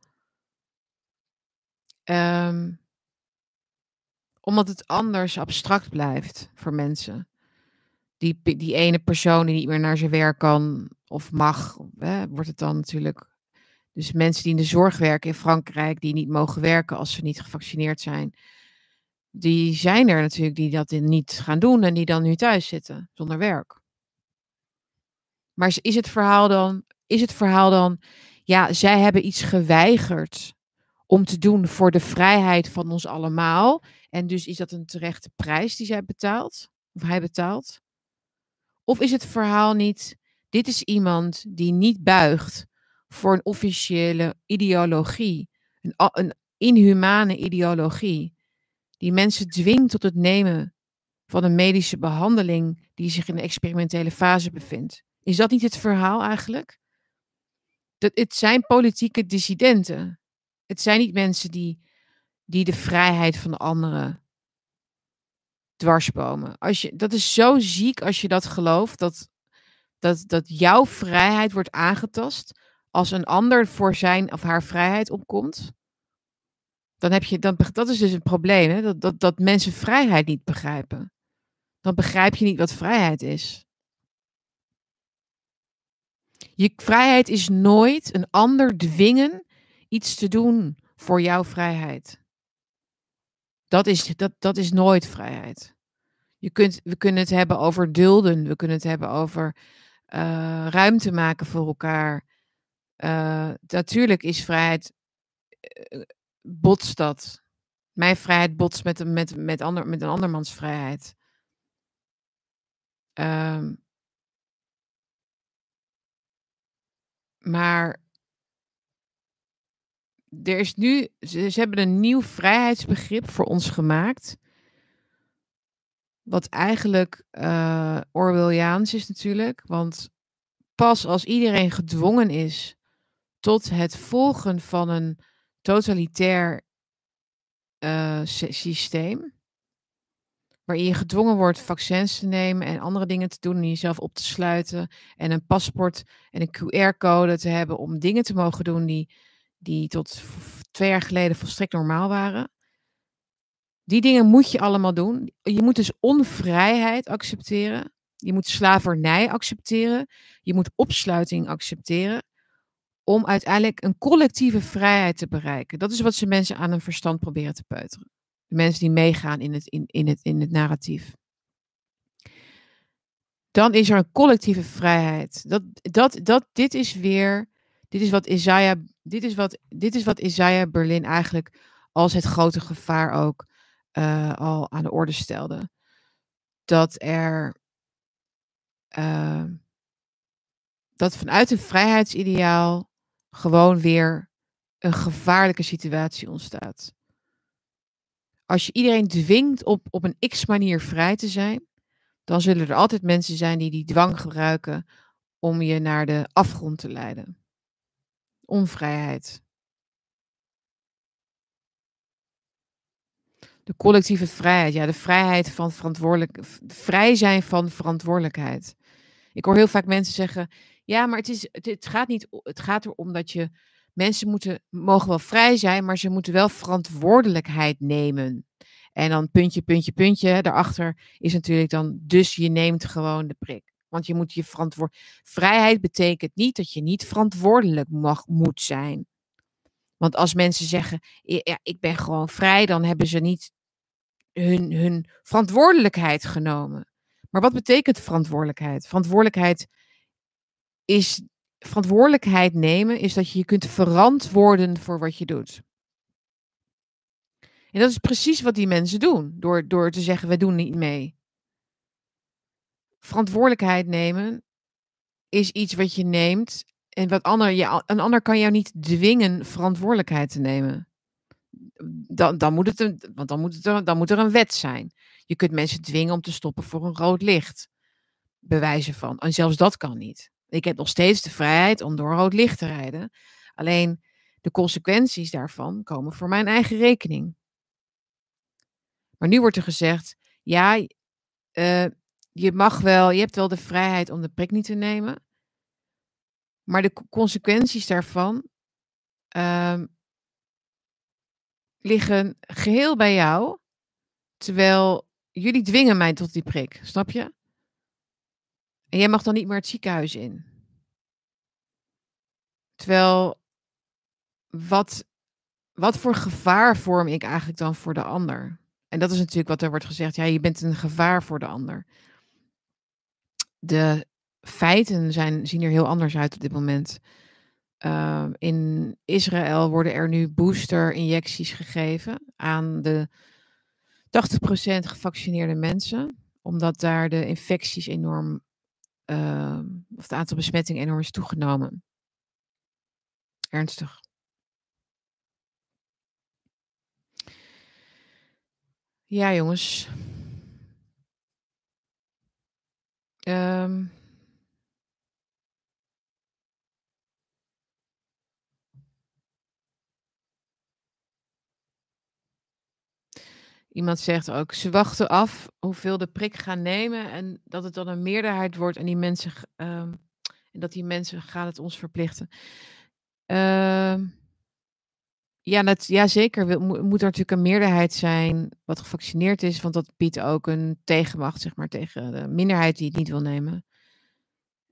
Ehm, omdat het anders abstract blijft voor mensen. Die, die ene persoon die niet meer naar zijn werk kan of mag, wordt het dan natuurlijk. Dus mensen die in de zorg werken in Frankrijk, die niet mogen werken als ze niet gevaccineerd zijn, die zijn er natuurlijk die dat niet gaan doen en die dan nu thuis zitten zonder werk. Maar is het verhaal dan, is het verhaal dan, ja, zij hebben iets geweigerd om te doen voor de vrijheid van ons allemaal. En dus is dat een terechte prijs die zij betaalt, of hij betaalt? Of is het verhaal niet, dit is iemand die niet buigt voor een officiële ideologie, een, een inhumane ideologie, die mensen dwingt tot het nemen van een medische behandeling die zich in de experimentele fase bevindt. Is dat niet het verhaal eigenlijk? Dat, het zijn politieke dissidenten. Het zijn niet mensen die, die de vrijheid van de anderen dwarsbomen. Als je, dat is zo ziek als je dat gelooft, dat, dat, dat jouw vrijheid wordt aangetast als een ander voor zijn of haar vrijheid opkomt. Dan heb je, dan, dat is dus een probleem, hè? Dat, dat, dat mensen vrijheid niet begrijpen. Dan begrijp je niet wat vrijheid is. Je vrijheid is nooit een ander dwingen iets te doen voor jouw vrijheid. Dat is, dat, dat is nooit vrijheid. Je kunt, we kunnen het hebben over dulden. We kunnen het hebben over uh, ruimte maken voor elkaar. Uh, natuurlijk is vrijheid. Uh, botst dat. Mijn vrijheid botst met, met, met, ander, met een andermans vrijheid. Um, maar er is nu, ze, hebben een nieuw vrijheidsbegrip voor ons gemaakt. Wat eigenlijk uh, Orwelliaans is natuurlijk. Want pas als iedereen gedwongen is tot het volgen van een totalitair uh, systeem. Waarin je gedwongen wordt vaccins te nemen en andere dingen te doen en jezelf op te sluiten. En een paspoort en een QR-code te hebben om dingen te mogen doen die die tot twee jaar geleden volstrekt normaal waren. Die dingen moet je allemaal doen. Je moet dus onvrijheid accepteren. Je moet slavernij accepteren. Je moet opsluiting accepteren. Om uiteindelijk een collectieve vrijheid te bereiken. Dat is wat ze mensen aan hun verstand proberen te peuteren. De mensen die meegaan in het, in, in het, in het narratief. Dan is er een collectieve vrijheid. Dat, dat, dat, dit is weer dit is wat Isaiah, dit is wat, dit is wat Isaiah Berlin eigenlijk als het grote gevaar ook uh, al aan de orde stelde. Dat er uh, dat vanuit een vrijheidsideaal gewoon weer een gevaarlijke situatie ontstaat. Als je iedereen dwingt op, op een x-manier vrij te zijn, dan zullen er altijd mensen zijn die die dwang gebruiken om je naar de afgrond te leiden. Onvrijheid. De collectieve vrijheid. Ja, de vrijheid van verantwoordelijk. Vrij zijn van verantwoordelijkheid. Ik hoor heel vaak mensen zeggen. Ja, maar het, is, het, gaat, niet, het gaat erom dat je. Mensen moeten, mogen wel vrij zijn, maar ze moeten wel verantwoordelijkheid nemen. En dan puntje, puntje, puntje. Daarachter is natuurlijk dan. Dus je neemt gewoon de prik. Want je moet je verantwoord. Vrijheid betekent niet dat je niet verantwoordelijk mag, moet zijn. Want als mensen zeggen, ja, ik ben gewoon vrij, dan hebben ze niet hun, hun verantwoordelijkheid genomen. Maar wat betekent verantwoordelijkheid? Verantwoordelijkheid is verantwoordelijkheid nemen, is dat je je kunt verantwoorden voor wat je doet. En dat is precies wat die mensen doen, door, door te zeggen, we doen niet mee verantwoordelijkheid nemen is iets wat je neemt en wat ander, ja, een ander kan jou niet dwingen verantwoordelijkheid te nemen. Dan, dan, moet het een, want dan moet, het dan moet er een wet zijn. Je kunt mensen dwingen om te stoppen voor een rood licht. Bewijzen van. En zelfs dat kan niet. Ik heb nog steeds de vrijheid om door rood licht te rijden. Alleen de consequenties daarvan komen voor mijn eigen rekening. Maar nu wordt er gezegd: ja, uh, je mag wel, je hebt wel de vrijheid om de prik niet te nemen. Maar de consequenties daarvan uh, liggen geheel bij jou. Terwijl jullie dwingen mij tot die prik, snap je? En jij mag dan niet meer het ziekenhuis in. Terwijl, wat, wat voor gevaar vorm ik eigenlijk dan voor de ander? En dat is natuurlijk wat er wordt gezegd. Ja, je bent een gevaar voor de ander. De feiten zijn, zien er heel anders uit op dit moment. Uh, in Israël worden er nu booster-injecties gegeven aan de 80% gevaccineerde mensen, omdat daar de infecties enorm, uh, of het aantal besmettingen enorm is toegenomen. Ernstig. Ja, jongens. Um, Iemand zegt ook, ze wachten af hoeveel de prik gaan nemen en dat het dan een meerderheid wordt en die mensen, um, en dat die mensen gaan het ons verplichten. Uh, ja, dat, ja, zeker. Moet er natuurlijk een meerderheid zijn wat gevaccineerd is, want dat biedt ook een tegenmacht, zeg maar, tegen de minderheid die het niet wil nemen.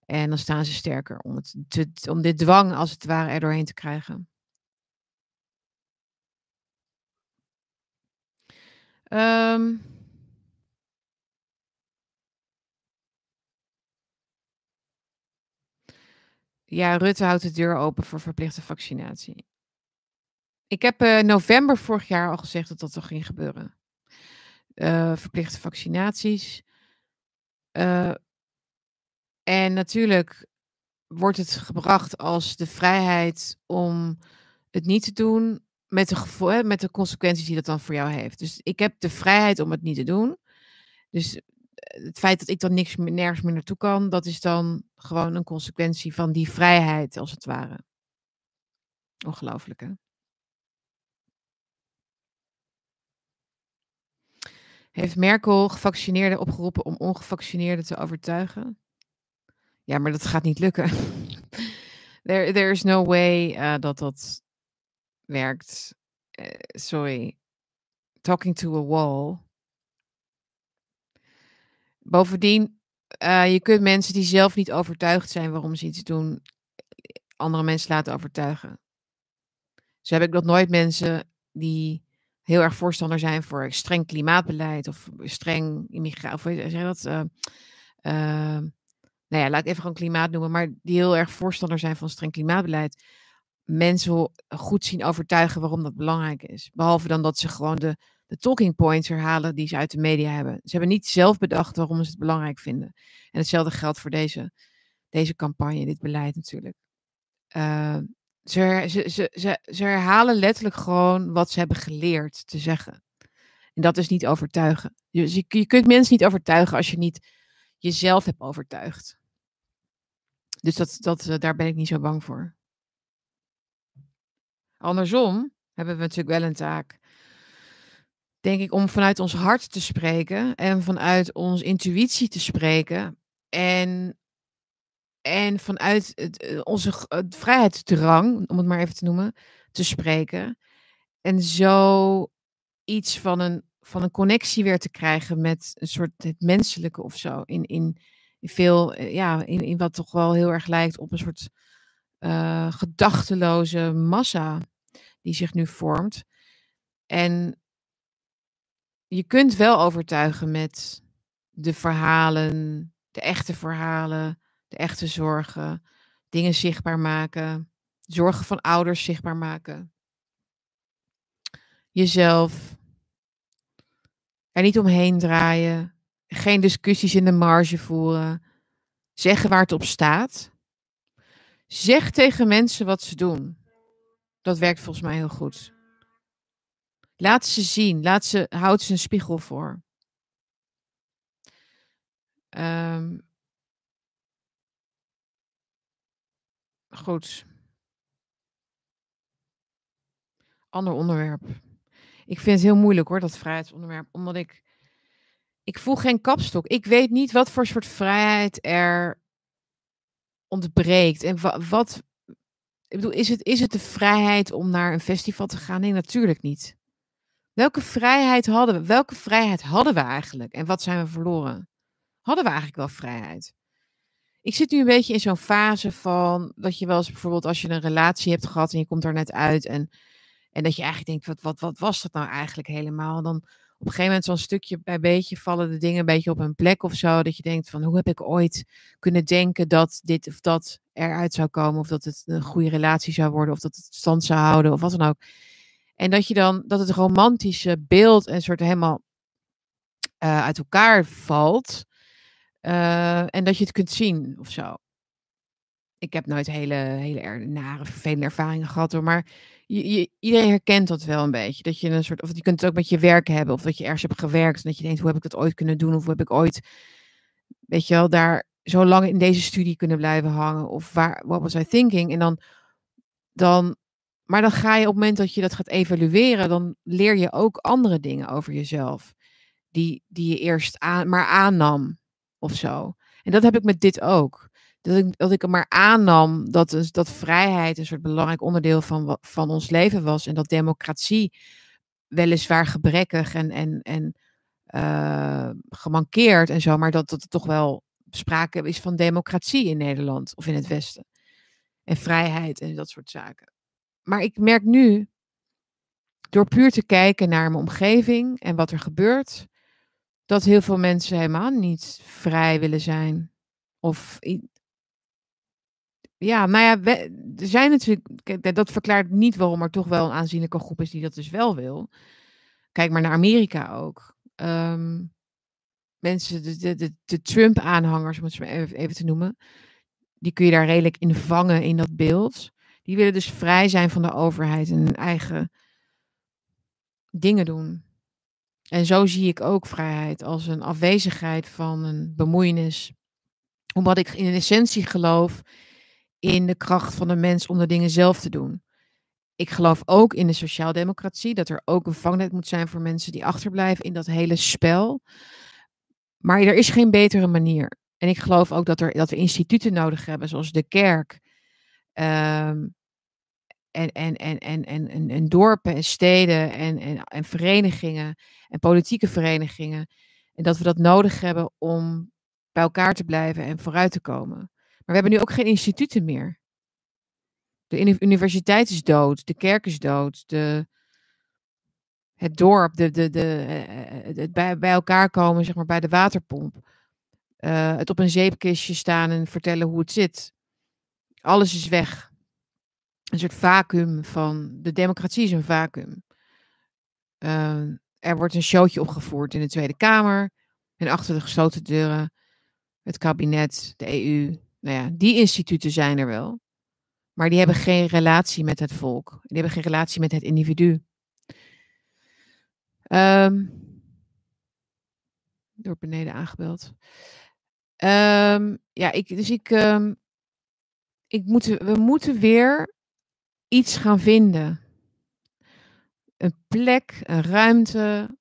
En dan staan ze sterker om, het om dit dwang, als het ware, er doorheen te krijgen. Um, ja, Rutte houdt de deur open voor verplichte vaccinatie. Ik heb uh, november vorig jaar al gezegd dat dat toch ging gebeuren. Uh, verplichte vaccinaties. Uh, en natuurlijk wordt het gebracht als de vrijheid om het niet te doen met de, met de consequenties die dat dan voor jou heeft. Dus ik heb de vrijheid om het niet te doen. Dus eh, het feit dat ik dan niks meer, nergens meer naartoe kan, dat is dan gewoon een consequentie van die vrijheid, als het ware. Ongelooflijk, hè? Heeft Merkel gevaccineerden opgeroepen om ongevaccineerden te overtuigen? Ja, maar dat gaat niet lukken. there, there is no way uh, dat dat werkt. Uh, sorry. Talking to a wall. Bovendien, uh, je kunt mensen die zelf niet overtuigd zijn waarom ze iets doen, andere mensen laten overtuigen. Zo heb ik nog nooit mensen die heel erg voorstander zijn voor streng klimaatbeleid of streng immigratie. Of zeg dat? Uh, uh, nou ja, laat ik even gewoon klimaat noemen, maar die heel erg voorstander zijn van streng klimaatbeleid mensen goed zien overtuigen waarom dat belangrijk is. Behalve dan dat ze gewoon de, de talking points herhalen die ze uit de media hebben. Ze hebben niet zelf bedacht waarom ze het belangrijk vinden. En hetzelfde geldt voor deze, deze campagne, dit beleid natuurlijk. Uh, ze, ze, ze, ze, ze herhalen letterlijk gewoon wat ze hebben geleerd te zeggen. En dat is niet overtuigen. Je, je kunt mensen niet overtuigen als je niet jezelf hebt overtuigd. Dus dat, dat, uh, daar ben ik niet zo bang voor. Andersom hebben we natuurlijk wel een taak, denk ik, om vanuit ons hart te spreken en vanuit onze intuïtie te spreken en, en vanuit het, eh, onze het vrijheidsdrang, om het maar even te noemen, te spreken. En zo iets van een, van een connectie weer te krijgen met een soort het menselijke of zo. In, in, in veel, eh, ja, in, in wat toch wel heel erg lijkt op een soort uh, gedachteloze massa die zich nu vormt. En je kunt wel overtuigen met de verhalen, de echte verhalen, echte zorgen, dingen zichtbaar maken, zorgen van ouders zichtbaar maken. Jezelf er niet omheen draaien, geen discussies in de marge voeren, zeggen waar het op staat. Zeg tegen mensen wat ze doen. Dat werkt volgens mij heel goed. Laat ze zien. Laat ze, houd ze een spiegel voor. Um, Goed. Ander onderwerp. Ik vind het heel moeilijk hoor, dat vrijheidsonderwerp, omdat ik ik voel geen kapstok. Ik weet niet wat voor soort vrijheid er ontbreekt en wa wat ik bedoel, is het is het de vrijheid om naar een festival te gaan? Nee, natuurlijk niet. Welke vrijheid hadden we? Welke vrijheid hadden we eigenlijk en wat zijn we verloren? Hadden we eigenlijk wel vrijheid? Ik zit nu een beetje in zo'n fase van dat je wel eens bijvoorbeeld als je een relatie hebt gehad en je komt daar net uit en en dat je eigenlijk denkt, wat wat wat was dat nou eigenlijk helemaal? Dan op een gegeven moment zo'n stukje bij beetje vallen de dingen een beetje op hun plek of zo. Dat je denkt van, hoe heb ik ooit kunnen denken dat dit of dat eruit zou komen? Of dat het een goede relatie zou worden? Of dat het stand zou houden? Of wat dan ook. En dat je dan, dat het romantische beeld een soort helemaal uh, uit elkaar valt. Uh, en dat je het kunt zien of zo. Ik heb nooit hele, hele nare, vervelende ervaringen gehad hoor. Maar je, iedereen herkent dat wel een beetje. Dat je een soort, of je kunt het ook met je werk hebben, of dat je ergens hebt gewerkt en dat je denkt, hoe heb ik dat ooit kunnen doen, of hoe heb ik ooit, weet je wel, daar zo lang in deze studie kunnen blijven hangen, of waar, what was I thinking? En dan, dan, maar dan ga je op het moment dat je dat gaat evalueren, dan leer je ook andere dingen over jezelf, die, die je eerst aan, maar aannam, zo. En dat heb ik met dit ook dat ik, dat ik hem maar aannam dat, dus, dat vrijheid een soort belangrijk onderdeel van, van ons leven was. En dat democratie weliswaar gebrekkig en, en, en uh, gemankeerd en zo, maar dat, dat er toch wel sprake is van democratie in Nederland of in het Westen. En vrijheid en dat soort zaken. Maar ik merk nu, door puur te kijken naar mijn omgeving en wat er gebeurt, dat heel veel mensen helemaal niet vrij willen zijn. Of ja, nou ja, er zijn natuurlijk, dat verklaart niet waarom er toch wel een aanzienlijke groep is die dat dus wel wil. Kijk maar naar Amerika ook. Um, mensen, de, de, de Trump-aanhangers, om het zo even, even te noemen, die kun je daar redelijk in vangen in dat beeld. Die willen dus vrij zijn van de overheid en hun eigen dingen doen. En zo zie ik ook vrijheid als een afwezigheid van een bemoeienis. Omdat ik in essentie geloof in de kracht van de mens om de dingen zelf te doen. Ik geloof ook in de sociaaldemocratie, dat er ook een vangnet moet zijn voor mensen die achterblijven in dat hele spel. Maar er is geen betere manier. En ik geloof ook dat, er, dat we instituten nodig hebben, zoals de kerk. Um, en, en, en, en, en, en, dorpen en steden en, en, en verenigingen en politieke verenigingen. En dat we dat nodig hebben om bij elkaar te blijven en vooruit te komen. Maar we hebben nu ook geen instituten meer. De universiteit is dood, de kerk is dood, de, het dorp, de, de, de, eh, eh, het bij, bij elkaar komen, zeg maar, bij de waterpomp. Het op een zeepkistje staan en vertellen hoe het zit. Alles is weg. Een soort vacuüm van. De democratie is een vacuüm. Uh, er wordt een showtje opgevoerd in de Tweede Kamer. En achter de gesloten deuren. Het kabinet, de EU, nou ja, die instituten zijn er wel. Maar die hebben geen relatie met het volk. Die hebben geen relatie met het individu. Door beneden aangebeld. Um, ja, ik, dus ik, ik moet, we moeten weer iets gaan vinden. Een plek, een ruimte,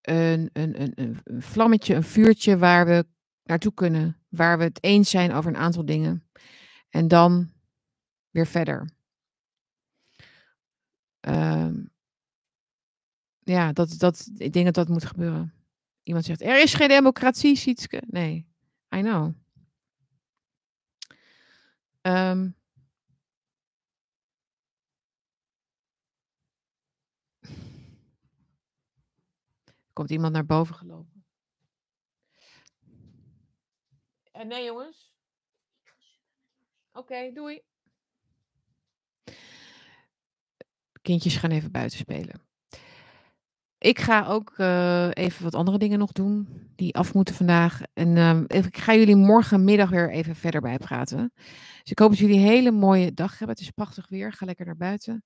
een, een, een, een vlammetje, een vuurtje waar we naartoe kunnen. Waar we het eens zijn over een aantal dingen. En dan weer verder. Um, ja, dat, dat, ik denk dat dat moet gebeuren. Iemand zegt, er is geen democratie, Sietske. Nee, I know. Um, komt iemand naar boven gelopen. Uh, nee, jongens. Oké, okay, doei. Kindjes gaan even buiten spelen. Ik ga ook uh, even wat andere dingen nog doen die af moeten vandaag. En uh, ik ga jullie morgenmiddag weer even verder bijpraten. Dus ik hoop dat jullie een hele mooie dag hebben. Het is prachtig weer. Ga lekker naar buiten.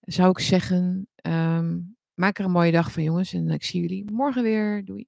Zou ik zeggen, um, maak er een mooie dag van jongens. En ik zie jullie morgen weer. Doei.